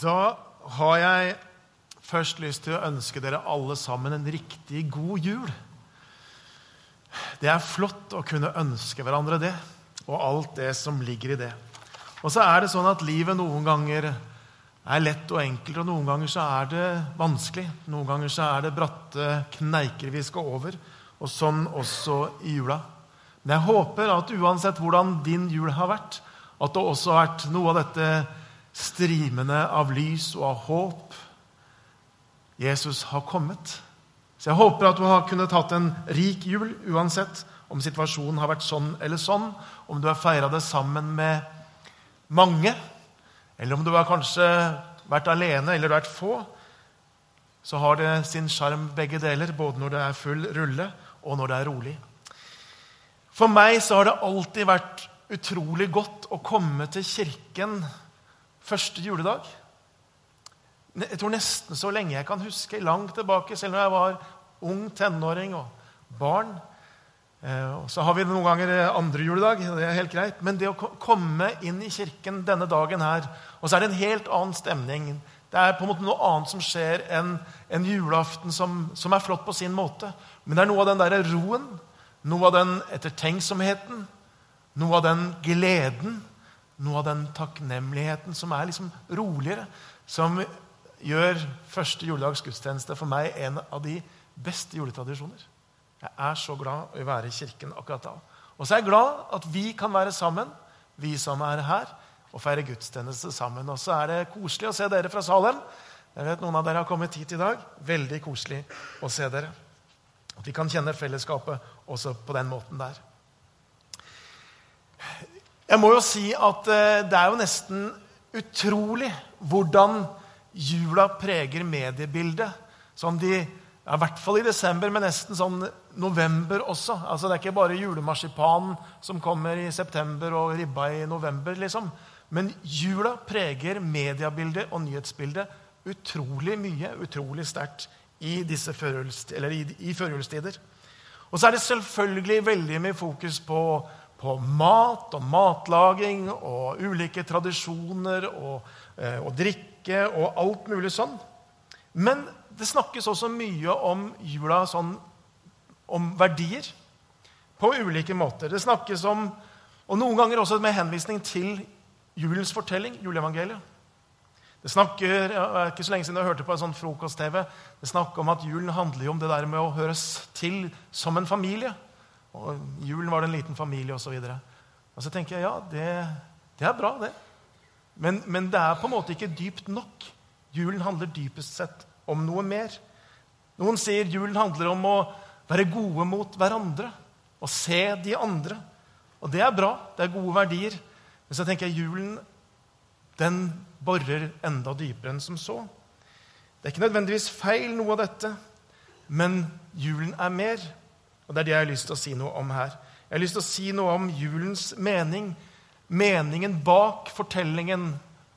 Da har jeg først lyst til å ønske dere alle sammen en riktig god jul. Det er flott å kunne ønske hverandre det, og alt det som ligger i det. Og så er det sånn at livet noen ganger er lett og enkelt, og noen ganger så er det vanskelig. Noen ganger så er det bratte kneiker vi skal over, og sånn også i jula. Men jeg håper at uansett hvordan din jul har vært, at det også har vært noe av dette strimende av lys og av håp. Jesus har kommet. Så jeg håper at du har kunnet hatt en rik jul uansett om situasjonen har vært sånn eller sånn, om du har feira det sammen med mange, eller om du har kanskje vært alene eller vært få. Så har det sin sjarm begge deler, både når det er full rulle, og når det er rolig. For meg så har det alltid vært utrolig godt å komme til kirken første juledag. Jeg tror nesten så lenge jeg kan huske, langt tilbake, selv når jeg var ung tenåring og barn. Eh, og så har vi noen ganger andre juledag, det er helt greit. Men det å komme inn i kirken denne dagen her, og så er det en helt annen stemning Det er på en måte noe annet som skjer enn en julaften som, som, er flott på sin måte. Men det er noe av den der roen, noe av den ettertenksomheten, noe av den gleden noe av den takknemligheten som er liksom roligere, som gjør første juledags gudstjeneste for meg en av de beste juletradisjoner. Jeg er så glad i å være i kirken akkurat da. Og så er jeg glad at vi kan være sammen, vi som er her, og feire gudstjeneste sammen. Og så er det koselig å se dere fra Salem. Jeg vet Noen av dere har kommet hit i dag. Veldig koselig å se dere. At vi kan kjenne fellesskapet også på den måten der. Jeg må jo si at eh, det er jo nesten utrolig hvordan jula preger mediebildet. Sånn de, ja, I hvert fall i desember, men nesten sånn november også. Altså Det er ikke bare julemarsipanen som kommer i september og ribba i november. liksom. Men jula preger mediebildet og nyhetsbildet utrolig mye, utrolig sterkt i disse førjulstider. Og så er det selvfølgelig veldig mye fokus på på mat og matlaging og ulike tradisjoner og, eh, og, drikke og alt mulig sånn. Men det snakkes også mye om jula sånn om verdier på ulike måter. Det snakkes om, og noen ganger også med henvisning til julens fortelling, juleevangeliet. Det snakker, er ikke så lenge siden jeg hørte på en sånn frokost-TV. Det snakker om at julen handler om det der med å høres til som en familie. Og julen var det en liten familie osv. Og, og så tenker jeg ja, det, det er bra, det. Men, men, det er på en måte ikke dypt nok. Julen handler dypest sett om noe mer. Noen sier julen handler om å være gode mot hverandre og se de andre. Og det er bra. Det er gode verdier. Men så tenker jeg julen den borer enda dypere enn som så. Det er ikke nødvendigvis feil, noe av dette, men julen er mer. Og Det er det jeg har lyst til å si noe om her. Jeg har lyst til å si noe om julens mening. Meningen bak fortellingen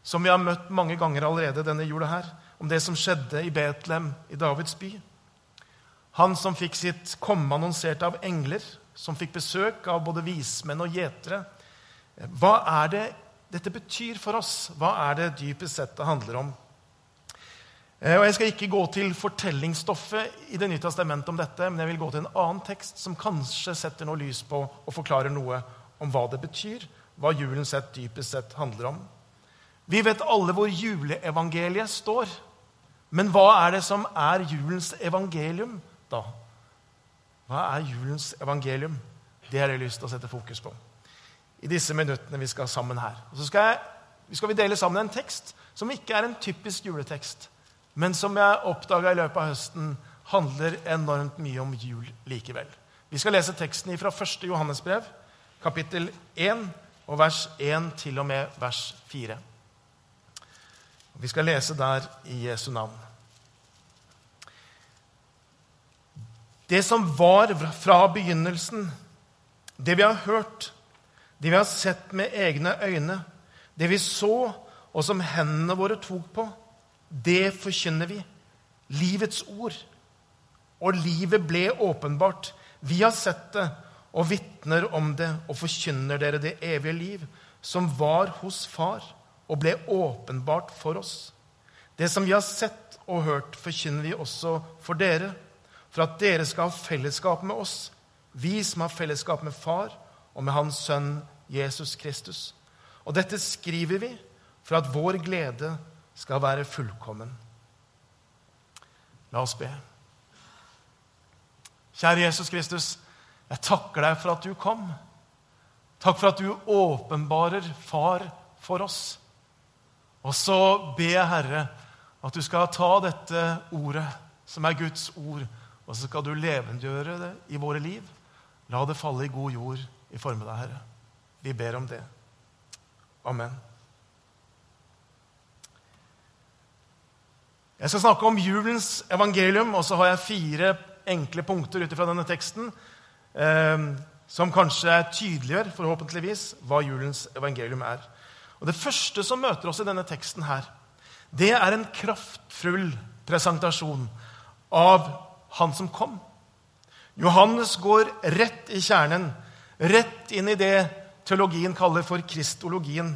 som vi har møtt mange ganger allerede denne jula her. Om det som skjedde i Betlehem, i Davids by. Han som fikk sitt komme annonsert av engler, som fikk besøk av både vismenn og gjetere. Hva er det dette betyr for oss? Hva er det dypest sett det handler om? Eh, og Jeg skal ikke gå til fortellingsstoffet i Det nye testamentet om dette, men jeg vil gå til en annen tekst som kanskje setter noe lys på og forklarer noe om hva det betyr, hva julen sett dypest sett handler om. Vi vet alle hvor juleevangeliet står. Men hva er det som er julens evangelium, da? Hva er julens evangelium? Det har jeg lyst til å sette fokus på i disse minuttene vi skal sammen her. Og så skal, jeg, skal vi dele sammen en tekst som ikke er en typisk juletekst men som jeg oppdaga i løpet av høsten, handler enormt mye om jul likevel. Vi skal lese teksten fra 1. Johannesbrev, kapittel 1, og vers 1 til og med vers 4. Vi skal lese der i Jesu navn. Det som var fra begynnelsen, det vi har hørt, det vi har sett med egne øyne, det vi så, og som hendene våre tok på, det forkynner vi. Livets ord. Og livet ble åpenbart. Vi har sett det og vitner om det og forkynner dere det evige liv, som var hos Far og ble åpenbart for oss. Det som vi har sett og hørt, forkynner vi også for dere, for at dere skal ha fellesskap med oss, vi som har fellesskap med Far og med Hans Sønn Jesus Kristus. Og dette skriver vi for at vår glede skal være fullkommen. La oss be. Kjære Jesus Kristus, jeg takker deg for at du kom. Takk for at du åpenbarer Far for oss. Og så ber jeg, Herre, at du skal ta dette ordet, som er Guds ord, og så skal du levendegjøre det i våre liv. La det falle i god jord i formiddag, Herre. Vi ber om det. Amen. Jeg skal snakke om julens evangelium, og så har jeg fire enkle punkter ut fra denne teksten eh, som kanskje tydeliggjør, forhåpentligvis, hva julens evangelium er. Og Det første som møter oss i denne teksten, her, det er en kraftfull presentasjon av han som kom. Johannes går rett i kjernen, rett inn i det teologien kaller for kristologien,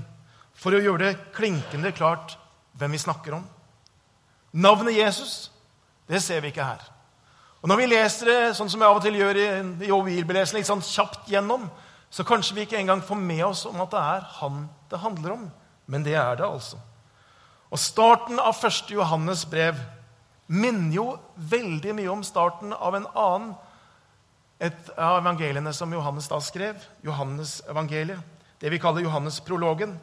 for å gjøre det klinkende klart hvem vi snakker om. Navnet Jesus, det ser vi ikke her. Og Når vi leser det sånn som vi av og til gjør i, i litt sånn kjapt gjennom, så kanskje vi ikke engang får med oss om at det er han det handler om. Men det er det altså. Og Starten av 1. Johannes brev minner jo veldig mye om starten av en annen et av evangeliene som Johannes da skrev. Johannes evangeliet. Det vi kaller Johannes-prologen.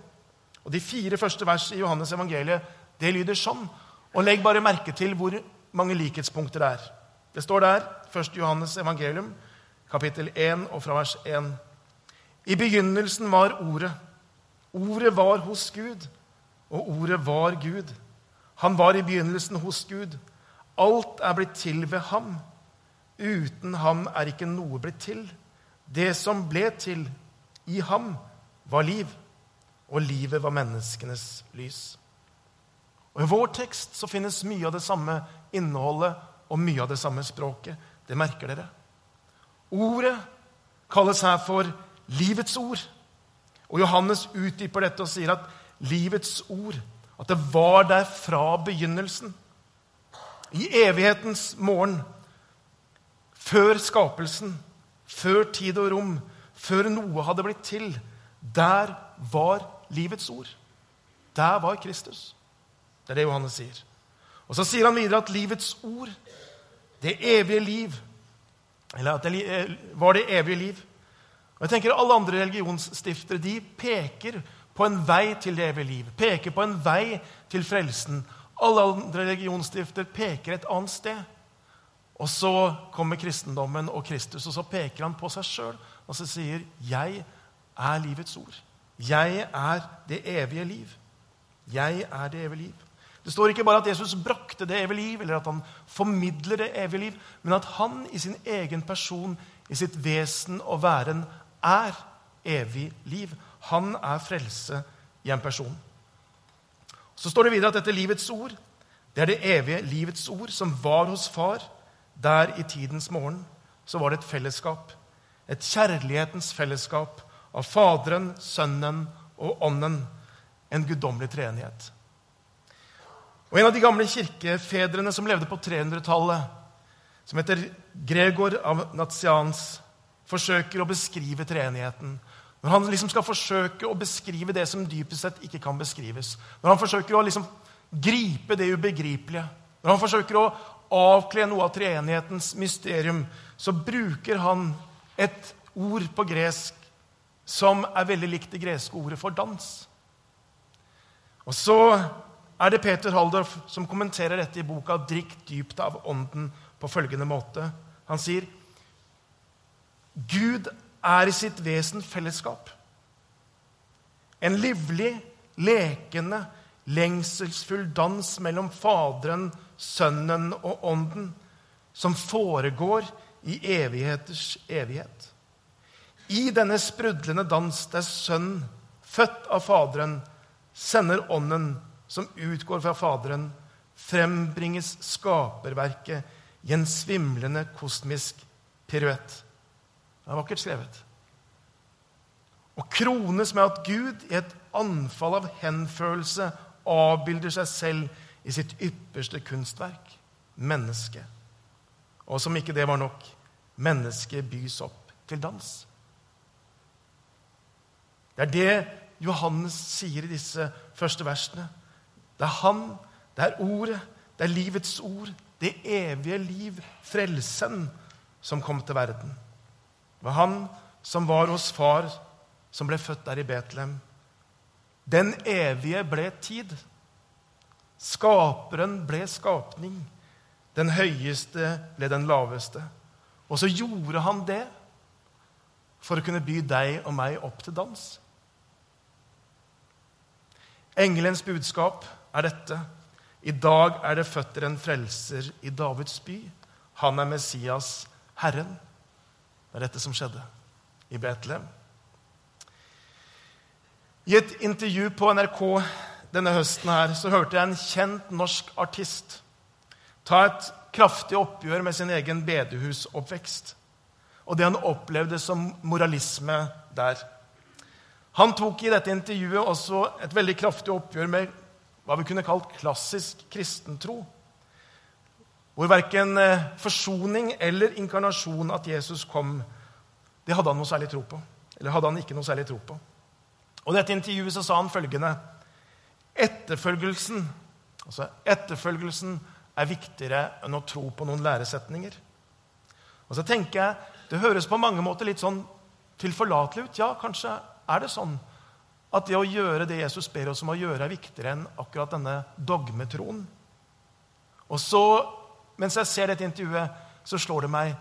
Og De fire første vers i Johannes evangeliet det lyder sånn. Og legg bare merke til hvor mange likhetspunkter det er. Det står der, 1. Johannes evangelium, kapittel 1 og fra vers 1. I begynnelsen var Ordet. Ordet var hos Gud, og Ordet var Gud. Han var i begynnelsen hos Gud. Alt er blitt til ved ham. Uten ham er ikke noe blitt til. Det som ble til i ham, var liv, og livet var menneskenes lys. Og I vår tekst så finnes mye av det samme innholdet og mye av det samme språket. Det merker dere. Ordet kalles her for livets ord. Og Johannes utdyper dette og sier at livets ord, at det var der fra begynnelsen. I evighetens morgen, før skapelsen, før tid og rom, før noe hadde blitt til, der var livets ord. Der var Kristus. Det er det Johannes sier. Og Så sier han videre at livets ord, det evige liv Eller at det eh, var det evige liv. Og jeg tenker Alle andre religionsstiftere de peker på en vei til det evige liv. Peker på en vei til frelsen. Alle andre religionsstifter peker et annet sted. Og så kommer kristendommen og Kristus, og så peker han på seg sjøl og så sier 'Jeg er livets ord'. Jeg er det evige liv. Jeg er det evige liv. Det står ikke bare at Jesus brakte det evige liv, eller at han formidler det evige liv, men at han i sin egen person, i sitt vesen og væren, er evig liv. Han er frelse i en person. Så står det videre at dette livets ord det er det evige livets ord som var hos far der i tidens morgen. Så var det et fellesskap. Et kjærlighetens fellesskap av Faderen, Sønnen og Ånden. En guddommelig treenighet. Og En av de gamle kirkefedrene som levde på 300-tallet, som heter Gregor av Natsians, forsøker å beskrive treenigheten. Når han liksom skal forsøke å beskrive det som dypest sett ikke kan beskrives. Når han forsøker å liksom gripe det ubegripelige. Når han forsøker å avkle noe av treenighetens mysterium, så bruker han et ord på gresk som er veldig likt det greske ordet for dans. Og så er det Peter Haldorf som kommenterer dette i boka 'Drikk dypt av ånden' på følgende måte. Han sier Gud er i sitt vesen fellesskap. En livlig, lekende, lengselsfull dans mellom Faderen, Sønnen og Ånden, som foregår i evigheters evighet. I denne sprudlende dans der Sønn, født av Faderen, sender Ånden, som utgår fra Faderen, frembringes skaperverket i en svimlende kosmisk piruett. Det er vakkert skrevet. Og krones med at Gud i et anfall av henfølelse avbilder seg selv i sitt ypperste kunstverk mennesket. Og som ikke det var nok, mennesket bys opp til dans. Det er det Johannes sier i disse første versene. Det er Han, det er Ordet, det er livets ord, det evige liv, frelsen, som kom til verden. Det var Han som var hos far, som ble født der i Betlehem. Den evige ble tid. Skaperen ble skapning. Den høyeste ble den laveste. Og så gjorde han det for å kunne by deg og meg opp til dans. Engelens budskap er dette. I dag er det født en frelser i Davids by. Han er Messias, Herren. Det er dette som skjedde i Betlehem. I et intervju på NRK denne høsten her, så hørte jeg en kjent norsk artist ta et kraftig oppgjør med sin egen bedehusoppvekst og det han opplevde som moralisme der. Han tok i dette intervjuet også et veldig kraftig oppgjør med hva vi kunne kalt klassisk kristentro. Hvor verken eh, forsoning eller inkarnasjon at Jesus kom, det hadde han noe særlig tro på. Eller hadde han ikke noe særlig tro på. Og I dette intervjuet så sa han følgende Etterfølgelsen altså etterfølgelsen er viktigere enn å tro på noen læresetninger. Og så tenker jeg, Det høres på mange måter litt sånn tilforlatelig ut. Ja, kanskje er det sånn at det å gjøre det Jesus ber oss om å gjøre, er viktigere enn akkurat denne dogmetroen. Og så, mens jeg ser dette intervjuet, så slår det meg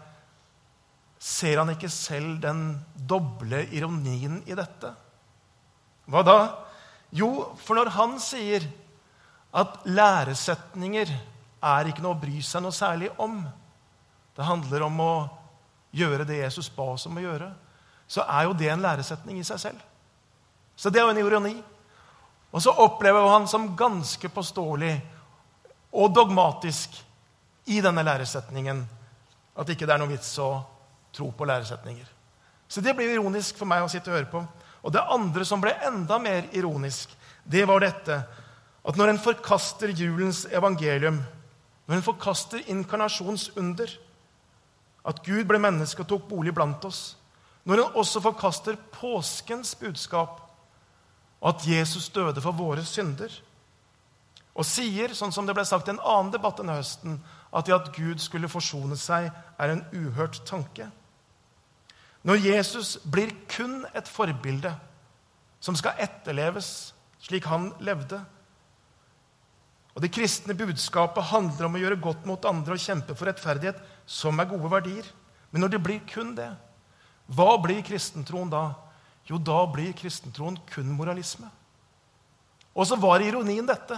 Ser han ikke selv den doble ironien i dette? Hva da? Jo, for når han sier at læresetninger er ikke noe å bry seg noe særlig om Det handler om å gjøre det Jesus ba oss om å gjøre. Så er jo det en læresetning i seg selv. Så det er jo en ironi. Og så opplever han som ganske påståelig og dogmatisk i denne læresetningen at ikke det er noe vits å tro på læresetninger. Så det blir ironisk for meg å sitte og høre på. Og det andre som ble enda mer ironisk, det var dette at når en forkaster julens evangelium, når en forkaster inkarnasjons under, at Gud ble menneske og tok bolig blant oss, når en også forkaster påskens budskap, og at Jesus døde for våre synder. Og sier, sånn som det ble sagt i en annen debatt denne høsten, at det at Gud skulle forsone seg, er en uhørt tanke. Når Jesus blir kun et forbilde som skal etterleves slik han levde Og det kristne budskapet handler om å gjøre godt mot andre og kjempe for rettferdighet, som er gode verdier. Men når det blir kun det, hva blir kristentroen da? Jo, da blir kristentroen kun moralisme. Og så var ironien dette,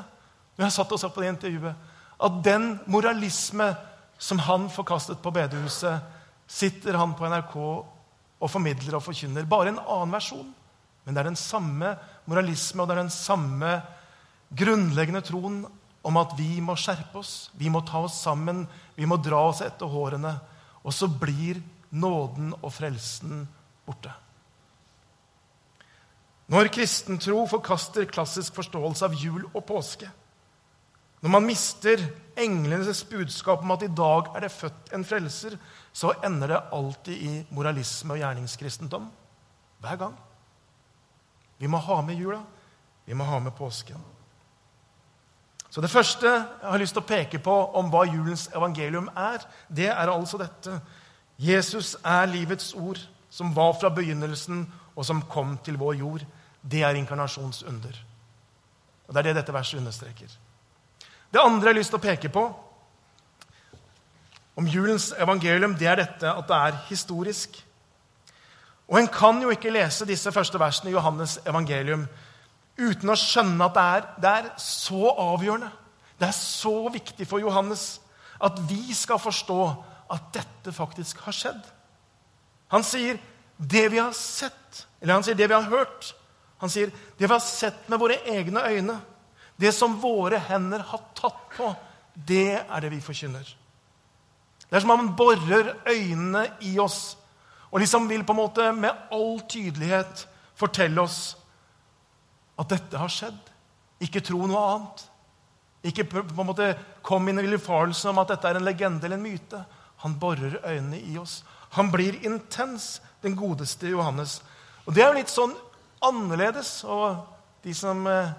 når jeg satt og så på det intervjuet, at den moralisme som han forkastet på bedehuset, sitter han på NRK og formidler og forkynner. Bare en annen versjon. Men det er den samme moralisme og det er den samme grunnleggende troen om at vi må skjerpe oss, vi må ta oss sammen, vi må dra oss etter hårene. Og så blir nåden og frelsen borte. Når kristen tro forkaster klassisk forståelse av jul og påske, når man mister englenes budskap om at i dag er det født en frelser, så ender det alltid i moralisme og gjerningskristendom. Hver gang. Vi må ha med jula. Vi må ha med påsken. Så Det første jeg har lyst til å peke på om hva julens evangelium er, det er altså dette. Jesus er livets ord, som var fra begynnelsen, og som kom til vår jord. Det er inkarnasjonsunder. Og Det er det dette verset understreker. Det andre jeg har lyst til å peke på om julens evangelium, det er dette at det er historisk. Og En kan jo ikke lese disse første versene i Johannes evangelium uten å skjønne at det er, det er så avgjørende, det er så viktig for Johannes at vi skal forstå at dette faktisk har skjedd. Han sier det vi har sett, eller han sier det vi har hørt. Han sier det vi har sett med våre egne øyne. Det som våre hender har tatt på, det er det vi forkynner. Det er som om han borer øynene i oss og liksom vil på en måte med all tydelighet fortelle oss at dette har skjedd. Ikke tro noe annet. Ikke på en måte kom inn i villfarelsen om at dette er en legende eller en myte. Han borer øynene i oss. Han blir intens, den godeste Johannes. Og Det er jo litt sånn annerledes. Og de som eh,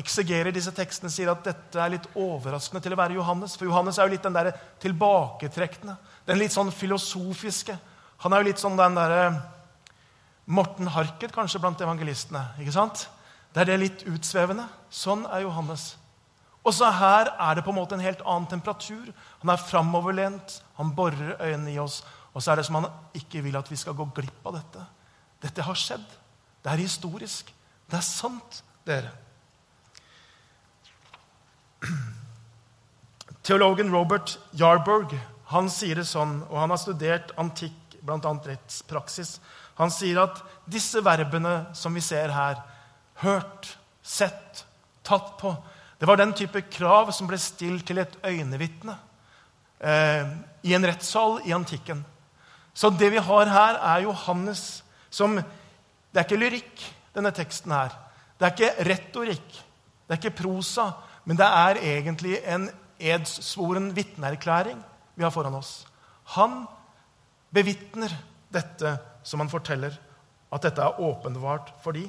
eksegerer disse tekstene, sier at dette er litt overraskende til å være Johannes. For Johannes er jo litt den der tilbaketrekkende, den litt sånn filosofiske. Han er jo litt sånn den derre Morten Harket kanskje blant evangelistene. ikke sant? Det er det litt utsvevende. Sånn er Johannes. Og så her er det på en måte en helt annen temperatur. Han er framoverlent, han borer øynene i oss. Og så er det som han ikke vil at vi skal gå glipp av dette. Dette har skjedd. Det er historisk. Det er sant, dere. Teologen Robert Yarburg han sier det sånn, og han har studert antikk, bl.a. rettspraksis. Han sier at disse verbene som vi ser her, hørt, sett, tatt på Det var den type krav som ble stilt til et øyenvitne eh, i en rettssal i antikken. Så det vi har her, er Johannes som Det er ikke lyrikk, denne teksten her. Det er ikke retorikk. Det er ikke prosa. Men det er egentlig en edssvoren vitneerklæring vi har foran oss. Han bevitner dette som han forteller, at dette er åpenbart for de.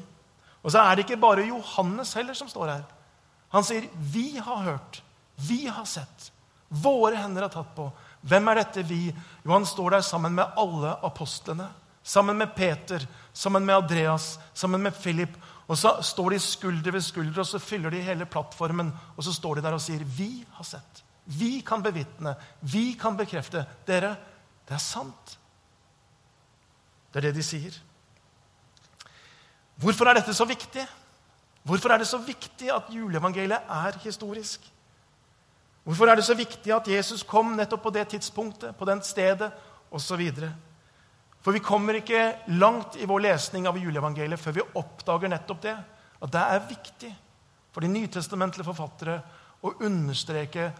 Og så er det ikke bare Johannes heller som står her. Han sier, 'Vi har hørt. Vi har sett. Våre hender har tatt på.' Hvem er dette vi? Jo, han står der sammen med alle apostlene. Sammen med Peter, sammen med Andreas, sammen med Philip. Og så står de skulder ved skulder, og så fyller de hele plattformen. Og så står de der og sier, 'Vi har sett. Vi kan bevitne. Vi kan bekrefte.' Dere, det er sant. Det er det de sier. Hvorfor er dette så viktig? Hvorfor er det så viktig at juleevangeliet er historisk? Hvorfor er det så viktig at Jesus kom nettopp på det tidspunktet, på det stedet osv.? For vi kommer ikke langt i vår lesning av juleevangeliet før vi oppdager nettopp det. At det er viktig for de nytestamentlige forfattere å understreke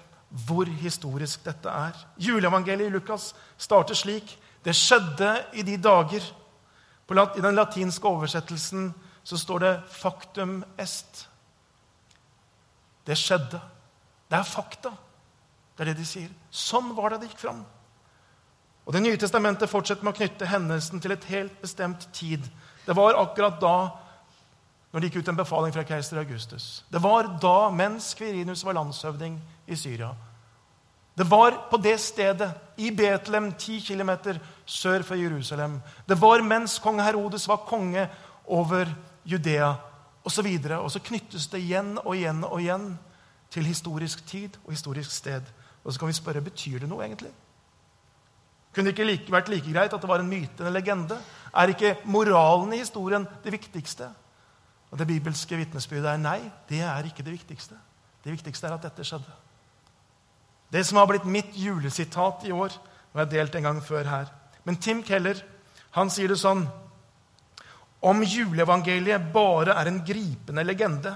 hvor historisk dette er. Juleevangeliet i Lukas starter slik. Det skjedde i de dager. I den latinske oversettelsen så står det 'factum est'. Det skjedde. Det er fakta. Det er det de sier. Sånn var det det gikk fram. Og Det nye testamentet fortsetter med å knytte hendelsen til et helt bestemt tid. Det var akkurat da når det gikk ut en befaling fra keiser Augustus. Det var da mens Kvirinus var landshøvding i Syria. Det var på det stedet, i Betlehem, ti km sør for Jerusalem. Det var mens kong Herodes var konge over Judea osv. Og, så og så knyttes det igjen og igjen og igjen til historisk tid og historisk sted. Og så kan vi spørre betyr det noe egentlig. Kunne det ikke like, vært like greit at det var en myte, en legende? Er ikke moralen i historien det viktigste? Og Det bibelske vitnesbyrdet er nei, det er ikke det viktigste. Det viktigste er at dette skjedde. Det som har blitt mitt julesitat i år, og jeg har delt en gang før her. Men Tim Keller han sier det sånn Om juleevangeliet bare er en gripende legende,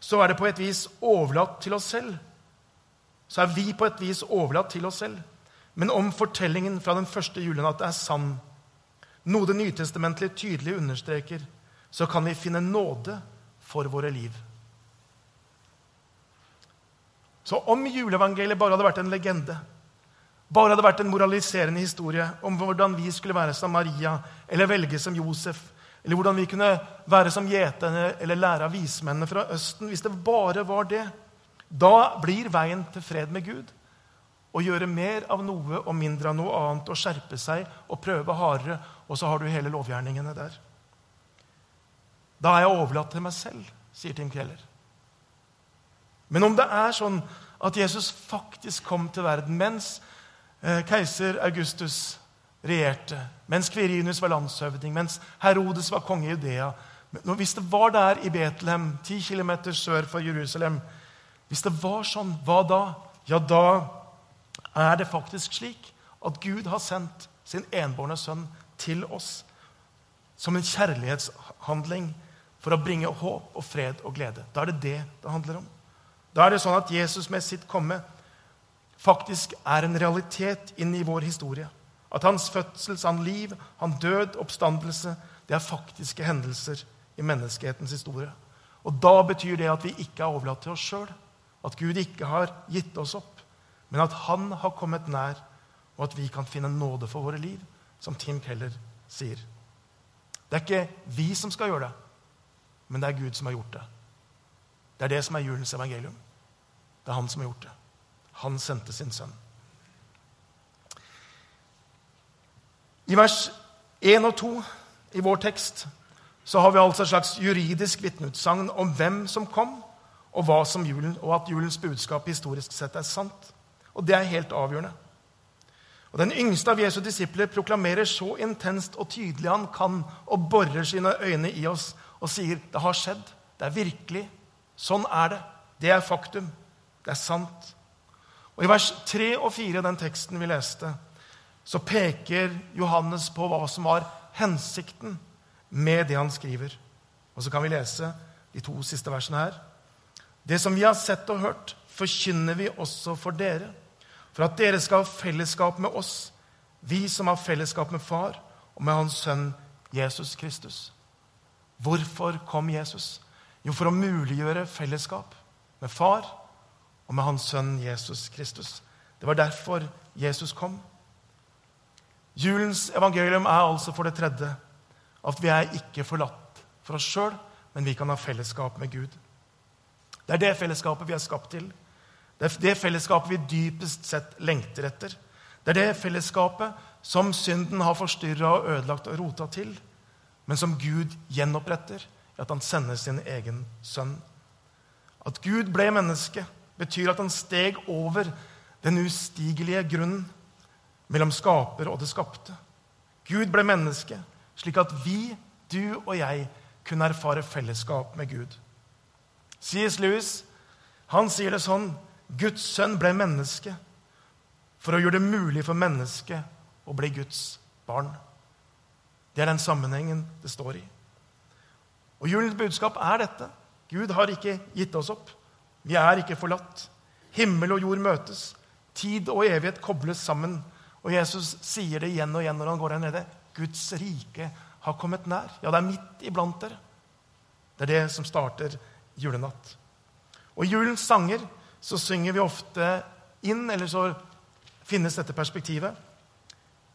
så er det på et vis overlatt til oss selv. Så er vi på et vis overlatt til oss selv. Men om fortellingen fra den første julenatt er sann, noe Det nytestamentlige tydelig understreker, så kan vi finne nåde for våre liv. Så om juleevangeliet bare hadde vært en legende, bare hadde vært en moraliserende historie om hvordan vi skulle være som Maria eller velge som Josef, eller hvordan vi kunne være som gjeterne eller lære av vismennene fra Østen Hvis det bare var det, da blir veien til fred med Gud å gjøre mer av noe og mindre av noe annet, og skjerpe seg og prøve hardere, og så har du hele lovgjerningene der. Da er jeg overlatt til meg selv, sier Tim Keller. Men om det er sånn at Jesus faktisk kom til verden mens eh, keiser Augustus regjerte, mens Kvirinus var landshøvding, mens Herodes var konge i Judea Hvis det var der i Betlehem, ti km sør for Jerusalem Hvis det var sånn, hva da? Ja, da er det faktisk slik at Gud har sendt sin enbårne sønn til oss som en kjærlighetshandling for å bringe håp og fred og glede. Da er det det det handler om. Da er det sånn at Jesus med sitt komme faktisk er en realitet inn i vår historie. At hans fødsel, hans liv, hans død, oppstandelse, det er faktiske hendelser i menneskehetens historie. Og Da betyr det at vi ikke er overlatt til oss sjøl. At Gud ikke har gitt oss opp, men at Han har kommet nær, og at vi kan finne nåde for våre liv, som Tim Keller sier. Det er ikke vi som skal gjøre det, men det er Gud som har gjort det. Det er det som er julens evangelium. Det er han som har gjort det. Han sendte sin sønn. I vers 1 og 2 i vår tekst så har vi altså et slags juridisk vitneutsagn om hvem som kom, og, julen, og at julens budskap historisk sett er sant. Og det er helt avgjørende. Og Den yngste av Jesu disipler proklamerer så intenst og tydelig han kan, og borer sine øyne i oss og sier det har skjedd, det er virkelig, sånn er det, det er faktum, det er sant. Og I vers 3 og 4 i den teksten vi leste, så peker Johannes på hva som var hensikten med det han skriver. Og så kan vi lese de to siste versene her. Det som vi har sett og hørt, forkynner vi også for dere, for at dere skal ha fellesskap med oss, vi som har fellesskap med Far og med Hans Sønn Jesus Kristus. Hvorfor kom Jesus? Jo, for å muliggjøre fellesskap med Far og med Hans Sønn Jesus Kristus. Det var derfor Jesus kom. Julens evangelium er altså for det tredje at vi er ikke forlatt for oss sjøl, men vi kan ha fellesskap med Gud. Det er det fellesskapet vi er skapt til. Det er det fellesskapet vi dypest sett lengter etter. Det er det fellesskapet som synden har forstyrra og ødelagt og rota til, men som Gud gjenoppretter i at han sender sin egen sønn. At Gud ble menneske, betyr at han steg over den ustigelige grunnen mellom skaper og det skapte. Gud ble menneske, slik at vi, du og jeg, kunne erfare fellesskap med Gud. C.S. Lewis han sier det sånn Guds sønn ble menneske for å gjøre det mulig for mennesket å bli Guds barn. Det er den sammenhengen det står i. Og Julens budskap er dette. Gud har ikke gitt oss opp. Vi er ikke forlatt. Himmel og jord møtes. Tid og evighet kobles sammen. Og Jesus sier det igjen og igjen når han går her nede. Guds rike har kommet nær. Ja, det er midt iblant dere. Det er det som starter julenatt. Og julens sanger så synger vi ofte inn, eller så finnes dette perspektivet.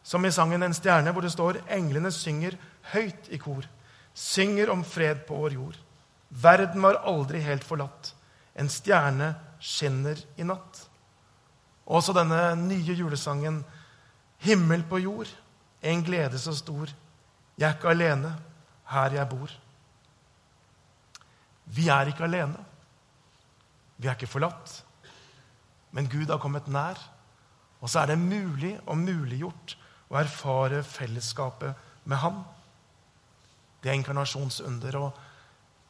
Som i sangen 'En stjerne', hvor det står 'Englene synger høyt i kor'. Synger om fred på vår jord. Verden var aldri helt forlatt. En stjerne skinner i natt. Også denne nye julesangen Himmel på jord, en glede så stor. Jeg er ikke alene her jeg bor. Vi er ikke alene. Vi er ikke forlatt. Men Gud har kommet nær. Og så er det mulig og muliggjort å erfare fellesskapet med Ham. Det er inkarnasjonsunder. og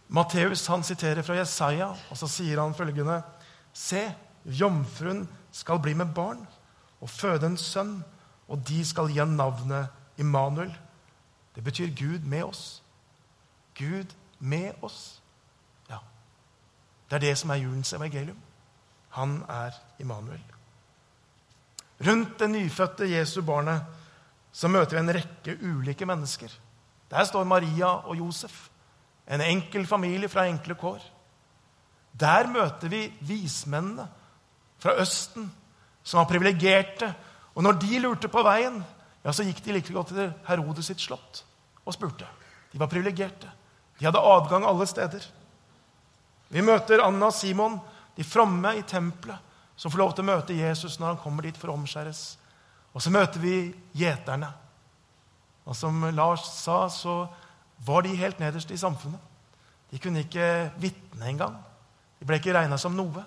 Matteus han siterer fra Jesaja, og så sier han følgende.: Se, jomfruen skal bli med barn og føde en sønn og de skal gi ham navnet Immanuel. Det betyr Gud med oss. Gud med oss. Det er det som er julens evangelium. Han er Immanuel. Rundt det nyfødte Jesu barnet så møter vi en rekke ulike mennesker. Der står Maria og Josef, en enkel familie fra enkle kår. Der møter vi vismennene fra Østen, som var privilegerte og når de lurte på veien, ja, så gikk de like godt til Herodes sitt slott og spurte. De var privilegerte. De hadde adgang alle steder. Vi møter Anna og Simon, de fromme i tempelet, som får lov til å møte Jesus når han kommer dit for å omskjæres. Og så møter vi gjeterne. Og som Lars sa, så var de helt nederst i samfunnet. De kunne ikke vitne engang. De ble ikke regna som noe.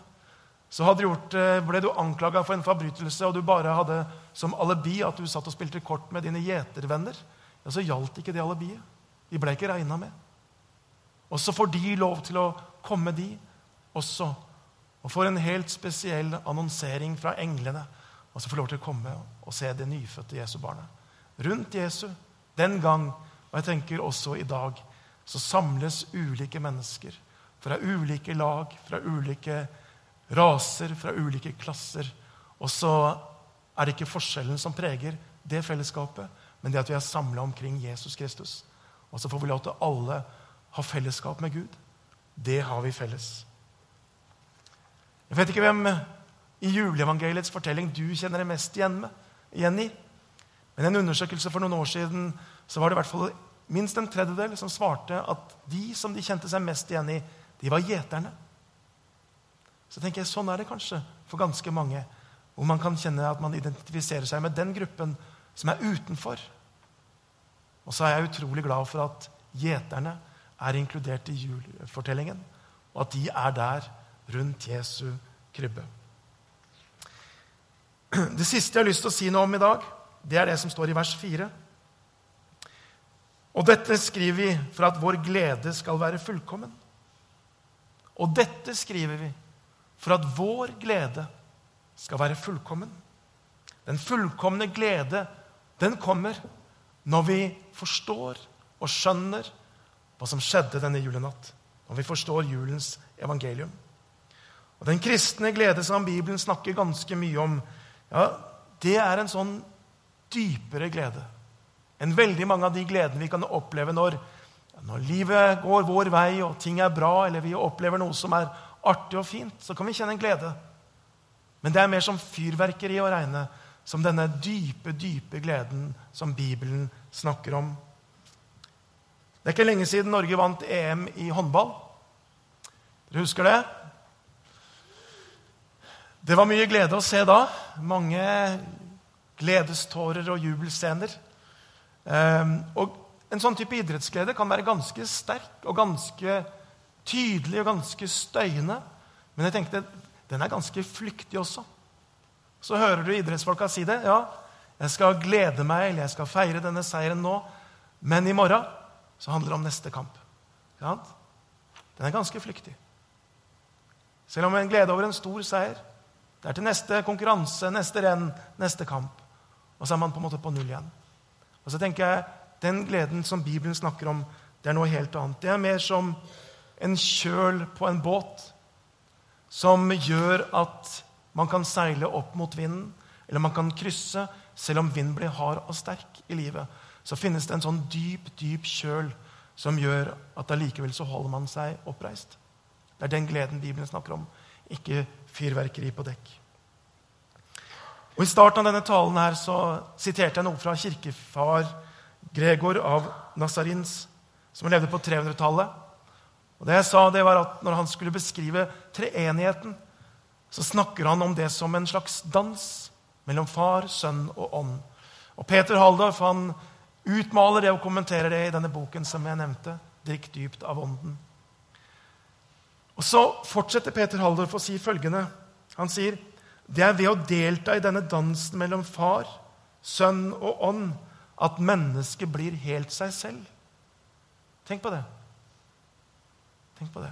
Så gjort, eh, ble du anklaga for en forbrytelse, og du bare hadde som alibi at du satt og spilte kort med dine gjetervenner, ja, så gjaldt ikke det alibiet. De ble ikke regna med. Og så får de lov til å komme, de også. Og får en helt spesiell annonsering fra englene. Og så får lov til å komme og se det nyfødte Jesu barnet. Rundt Jesu den gang, og jeg tenker også i dag, så samles ulike mennesker fra ulike lag, fra ulike raser, fra ulike klasser. Og så er det ikke forskjellen som preger det fellesskapet, men det at vi er samla omkring Jesus Kristus. Og så får vi lov til alle ha fellesskap med Gud. Det har vi felles. Jeg vet ikke hvem i juleevangeliets fortelling du kjenner deg mest igjen, med, igjen i. Men i en undersøkelse for noen år siden så var det i hvert fall minst en tredjedel som svarte at de som de kjente seg mest igjen i, de var gjeterne. Så tenker jeg, Sånn er det kanskje for ganske mange, hvor man kan kjenne at man identifiserer seg med den gruppen som er utenfor. Og så er jeg utrolig glad for at gjeterne er inkludert i julefortellingen, og at de er der rundt Jesu krybbe. Det siste jeg har lyst til å si noe om i dag, det er det som står i vers 4. Og dette skriver vi for at vår glede skal være fullkommen. Og dette skriver vi for at vår glede skal være fullkommen. Den fullkomne glede, den kommer når vi forstår og skjønner hva som skjedde denne julenatt. Når vi forstår julens evangelium. Og Den kristne glede som Bibelen snakker ganske mye om, ja, det er en sånn dypere glede enn veldig mange av de gledene vi kan oppleve når, når livet går vår vei, og ting er bra, eller vi opplever noe som er artig og fint. Så kan vi kjenne en glede. Men det er mer som fyrverkeri å regne, som denne dype, dype gleden som Bibelen snakker om. Det er ikke lenge siden Norge vant EM i håndball. Dere husker det? Det var mye glede å se da. Mange gledestårer og jubelscener. Ehm, og En sånn type idrettsglede kan være ganske sterk og ganske tydelig og ganske støyende. Men jeg tenkte den er ganske flyktig også. Så hører du idrettsfolka si det. Ja, jeg skal glede meg, eller jeg skal feire denne seieren nå. Men i morgen så handler det om neste kamp. Den er ganske flyktig. Selv om en glede over en stor seier. Det er til neste konkurranse, neste renn, neste kamp. Og så er man på en måte på null igjen. Og så tenker jeg, Den gleden som Bibelen snakker om, det er noe helt annet. Det er mer som en kjøl på en båt som gjør at man kan seile opp mot vinden, eller man kan krysse selv om vinden blir hard og sterk i livet. Så finnes det en sånn dyp, dyp kjøl som gjør at allikevel så holder man seg oppreist. Det er den gleden Bibelen snakker om, ikke fyrverkeri på dekk. Og I starten av denne talen her så siterte jeg noe fra kirkefar Gregor av Nazarins, som levde på 300-tallet. Og Det jeg sa, det var at når han skulle beskrive treenigheten, så snakker han om det som en slags dans mellom far, sønn og ånd. Og Peter Haldorf han utmaler det og kommenterer det i denne boken som jeg nevnte, 'Drikk dypt av ånden'. Og Så fortsetter Peter Haldorf å si følgende. Han sier det er ved å delta i denne dansen mellom far, sønn og ånd at mennesket blir helt seg selv. Tenk på det. Tenk på det.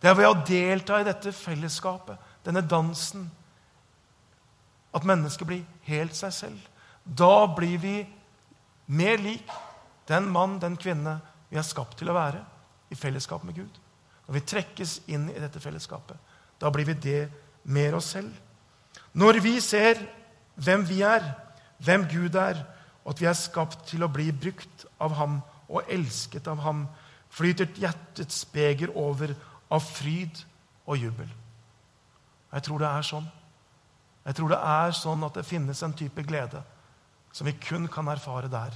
Det er ved å delta i dette fellesskapet, denne dansen, at mennesket blir helt seg selv. Da blir vi mer lik den mann, den kvinne vi er skapt til å være i fellesskap med Gud. Når vi trekkes inn i dette fellesskapet, da blir vi det mer oss selv. Når vi ser hvem vi er, hvem Gud er, og at vi er skapt til å bli brukt av ham og elsket av ham, flyter hjertets beger over av fryd og jubel. Jeg tror det er sånn. Jeg tror det er sånn at det finnes en type glede som vi kun kan erfare der,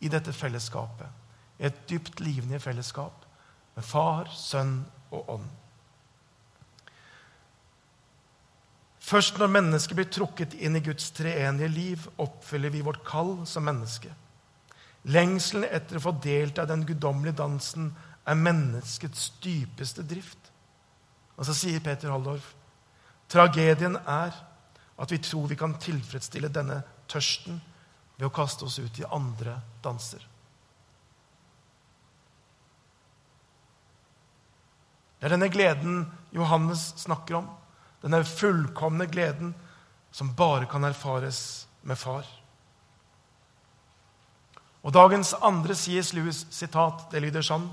i dette fellesskapet. Et dypt livende fellesskap med Far, Sønn og Ånd. Først når mennesket blir trukket inn i Guds treenige liv, oppfyller vi vårt kall som menneske. Lengselen etter å få delta i den guddommelige dansen er menneskets dypeste drift. Og så sier Peter Halldorf tragedien er at vi tror vi kan tilfredsstille denne tørsten ved å kaste oss ut i andre danser. Det er denne gleden Johannes snakker om. Denne fullkomne gleden som bare kan erfares med far. Og Dagens andre C.S. Lewis-sitat det lyder sånn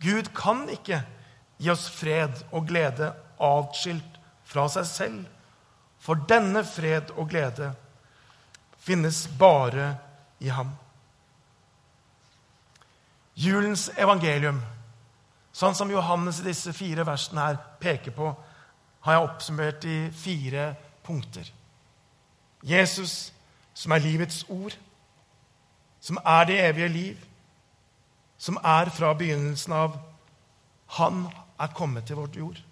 Gud kan ikke gi oss fred og glede atskilt fra seg selv, for denne fred og glede finnes bare i ham. Julens evangelium, Sånn som Johannes i disse fire versene her peker på, har jeg oppsummert i fire punkter. Jesus, som er livets ord, som er det evige liv, som er fra begynnelsen av Han er kommet til vårt jord.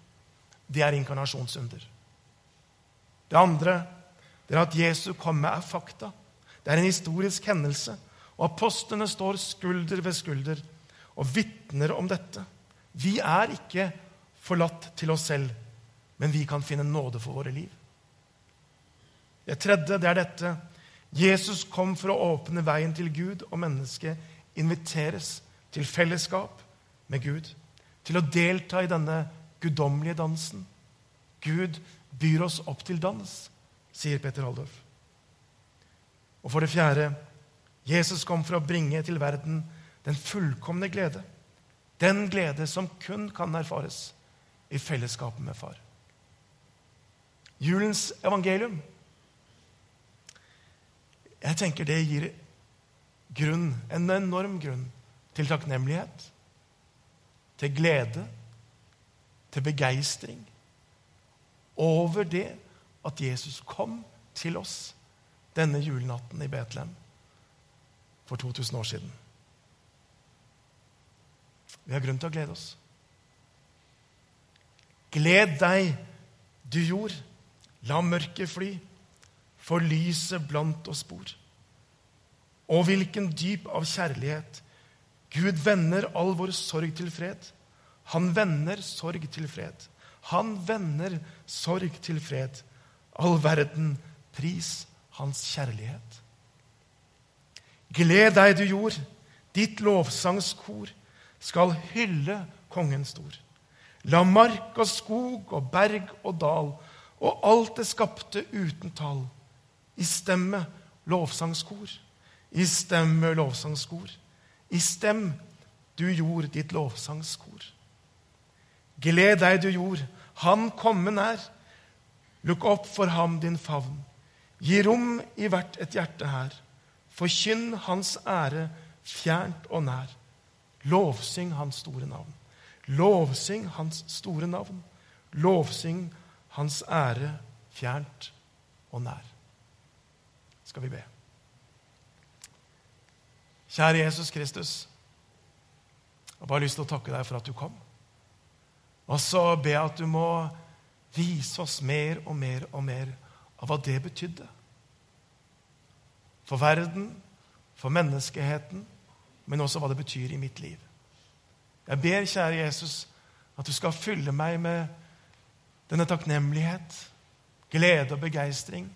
Det er inkarnasjonsunder. Det andre det er at Jesu komme er fakta. Det er en historisk hendelse. Og apostlene står skulder ved skulder og vitner om dette. Vi er ikke forlatt til oss selv, men vi kan finne nåde for våre liv. Det tredje det er dette. Jesus kom for å åpne veien til Gud, og mennesket inviteres til fellesskap med Gud. Til å delta i denne guddommelige dansen. Gud byr oss opp til dans, sier Peter Haldorf. Og for det fjerde Jesus kom for å bringe til verden den fullkomne glede. Den glede som kun kan erfares i fellesskapet med Far. Julens evangelium jeg tenker det gir grunn, en enorm grunn til takknemlighet, til glede, til begeistring over det at Jesus kom til oss denne julenatten i Betlehem for 2000 år siden. Vi har grunn til å glede oss. Gled deg, du jord. La mørket fly, for lyset blant oss bor. Og hvilken dyp av kjærlighet. Gud vender all vår sorg til fred. Han vender sorg til fred. Han vender sorg til fred. All verden, pris hans kjærlighet. Gled deg, du jord, ditt lovsangskor skal hylle kongen stor. La mark og skog og berg og dal og alt det skapte uten tall. I stemme lovsangskor, i stemme lovsangskor. I stem, du jord, ditt lovsangskor. Gled deg, du jord, han komme er. Lukk opp for ham din favn. Gi rom i hvert et hjerte her. Forkynn hans ære fjernt og nær. Lovsyng hans store navn. Lovsyng hans store navn. Lovsyng hans ære fjernt og nær. Skal vi be. Kjære Jesus Kristus. Jeg har bare lyst til å takke deg for at du kom. Og så be at du må vise oss mer og mer og mer av hva det betydde. For verden, for menneskeheten, men også hva det betyr i mitt liv. Jeg ber, kjære Jesus, at du skal fylle meg med denne takknemlighet, glede og begeistring.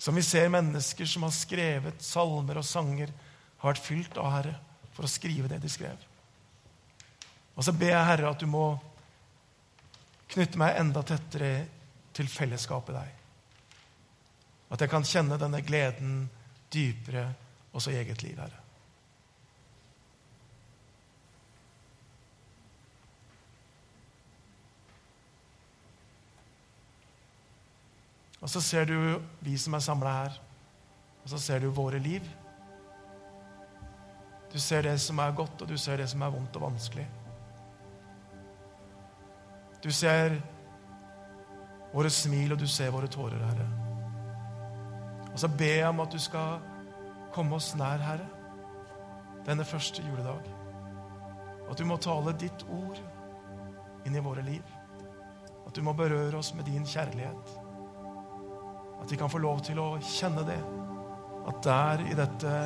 Som vi ser mennesker som har skrevet salmer og sanger, har vært fylt av Herre for å skrive det de skrev. Og så ber jeg, Herre, at du må knytte meg enda tettere til fellesskapet deg. At jeg kan kjenne denne gleden dypere også i eget liv, Herre. Og så ser du vi som er samla her, og så ser du våre liv. Du ser det som er godt, og du ser det som er vondt og vanskelig. Du ser våre smil, og du ser våre tårer, Herre. Og så ber jeg om at du skal komme oss nær, Herre, denne første juledag. At du må tale ditt ord inn i våre liv. At du må berøre oss med din kjærlighet. At vi kan få lov til å kjenne det. At der, i dette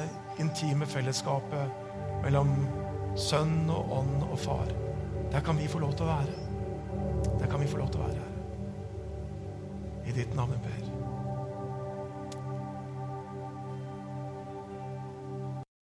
intime fellesskapet mellom sønn og ånd og far, der kan vi få lov til å være. Der kan vi få lov til å være, her. I ditt navn ber.